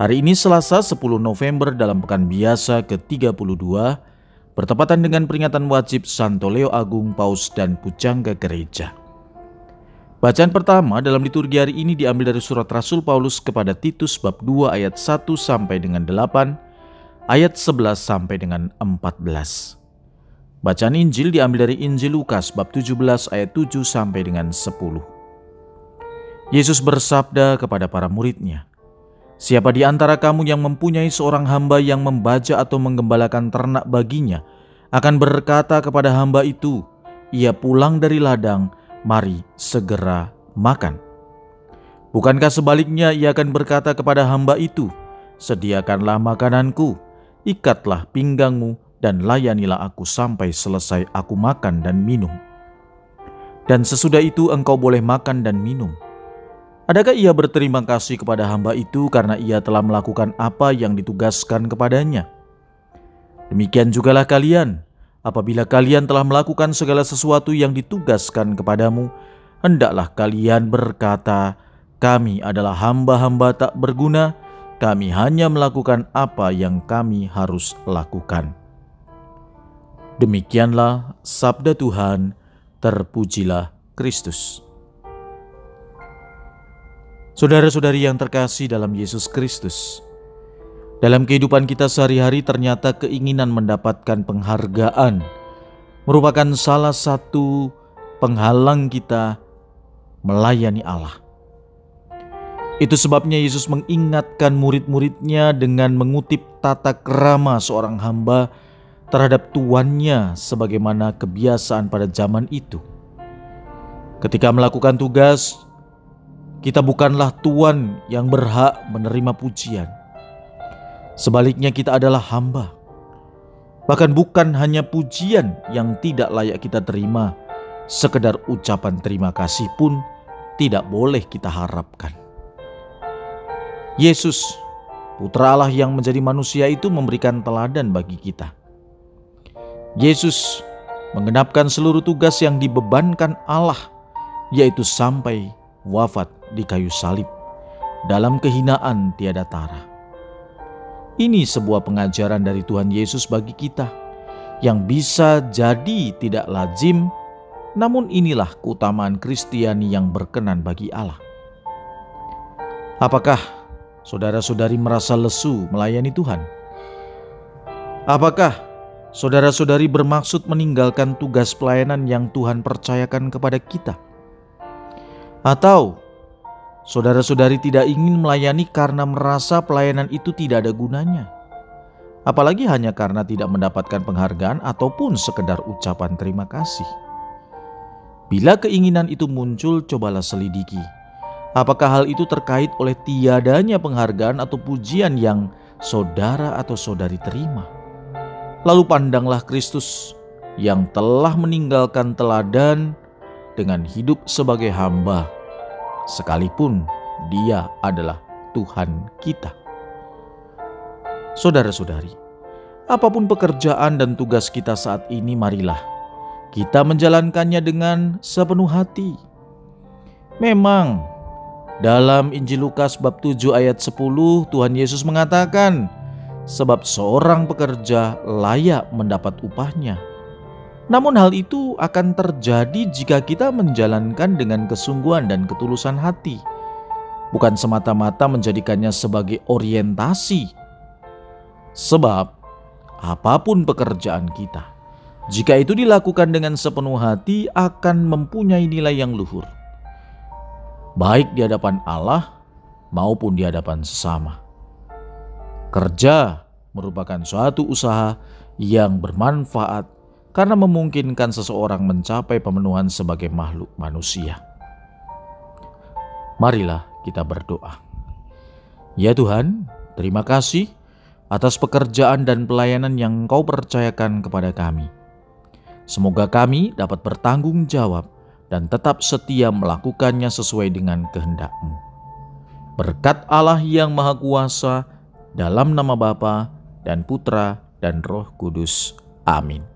Hari ini Selasa 10 November dalam pekan biasa ke-32 bertepatan dengan peringatan wajib Santo Leo Agung Paus dan Pujangga Gereja. Bacaan pertama dalam liturgi hari ini diambil dari surat Rasul Paulus kepada Titus bab 2 ayat 1 sampai dengan 8, ayat 11 sampai dengan 14. Bacaan Injil diambil dari Injil Lukas bab 17 ayat 7 sampai dengan 10. Yesus bersabda kepada para muridnya, Siapa di antara kamu yang mempunyai seorang hamba yang membaca atau menggembalakan ternak baginya, akan berkata kepada hamba itu, "Ia pulang dari ladang, mari segera makan." Bukankah sebaliknya ia akan berkata kepada hamba itu, "Sediakanlah makananku, ikatlah pinggangmu, dan layanilah aku sampai selesai aku makan dan minum." Dan sesudah itu engkau boleh makan dan minum Adakah ia berterima kasih kepada hamba itu karena ia telah melakukan apa yang ditugaskan kepadanya? Demikian jugalah kalian, apabila kalian telah melakukan segala sesuatu yang ditugaskan kepadamu, hendaklah kalian berkata, "Kami adalah hamba-hamba tak berguna, kami hanya melakukan apa yang kami harus lakukan." Demikianlah sabda Tuhan, terpujilah Kristus. Saudara-saudari yang terkasih dalam Yesus Kristus, dalam kehidupan kita sehari-hari ternyata keinginan mendapatkan penghargaan merupakan salah satu penghalang kita melayani Allah. Itu sebabnya Yesus mengingatkan murid-muridnya dengan mengutip tata kerama seorang hamba terhadap tuannya sebagaimana kebiasaan pada zaman itu. Ketika melakukan tugas, kita bukanlah Tuhan yang berhak menerima pujian. Sebaliknya, kita adalah hamba. Bahkan, bukan hanya pujian yang tidak layak kita terima, sekedar ucapan terima kasih pun tidak boleh kita harapkan. Yesus, Putra Allah yang menjadi manusia itu, memberikan teladan bagi kita. Yesus mengenapkan seluruh tugas yang dibebankan Allah, yaitu sampai wafat di kayu salib dalam kehinaan tiada tara. Ini sebuah pengajaran dari Tuhan Yesus bagi kita yang bisa jadi tidak lazim, namun inilah keutamaan Kristiani yang berkenan bagi Allah. Apakah saudara-saudari merasa lesu melayani Tuhan? Apakah saudara-saudari bermaksud meninggalkan tugas pelayanan yang Tuhan percayakan kepada kita? Atau saudara-saudari tidak ingin melayani karena merasa pelayanan itu tidak ada gunanya. Apalagi hanya karena tidak mendapatkan penghargaan ataupun sekedar ucapan terima kasih. Bila keinginan itu muncul, cobalah selidiki. Apakah hal itu terkait oleh tiadanya penghargaan atau pujian yang saudara atau saudari terima? Lalu pandanglah Kristus yang telah meninggalkan teladan dengan hidup sebagai hamba, sekalipun Dia adalah Tuhan kita. Saudara-saudari, apa pun pekerjaan dan tugas kita saat ini, marilah kita menjalankannya dengan sepenuh hati. Memang, dalam Injil Lukas bab 7 ayat 10 Tuhan Yesus mengatakan, sebab seorang pekerja layak mendapat upahnya. Namun hal itu akan terjadi jika kita menjalankan dengan kesungguhan dan ketulusan hati, bukan semata-mata menjadikannya sebagai orientasi. Sebab apa pun pekerjaan kita, jika itu dilakukan dengan sepenuh hati akan mempunyai nilai yang luhur. Baik di hadapan Allah maupun di hadapan sesama. Kerja merupakan suatu usaha yang bermanfaat karena memungkinkan seseorang mencapai pemenuhan sebagai makhluk manusia. Marilah kita berdoa. Ya Tuhan, Terima kasih atas pekerjaan dan pelayanan yang Engkau percayakan kepada kami. Semoga kami dapat bertanggung jawab dan tetap setia melakukannya sesuai dengan kehendak-Mu. Berkat Allah yang Maha Kuasa, dalam nama Bapa dan Putra dan Roh Kudus. Amin.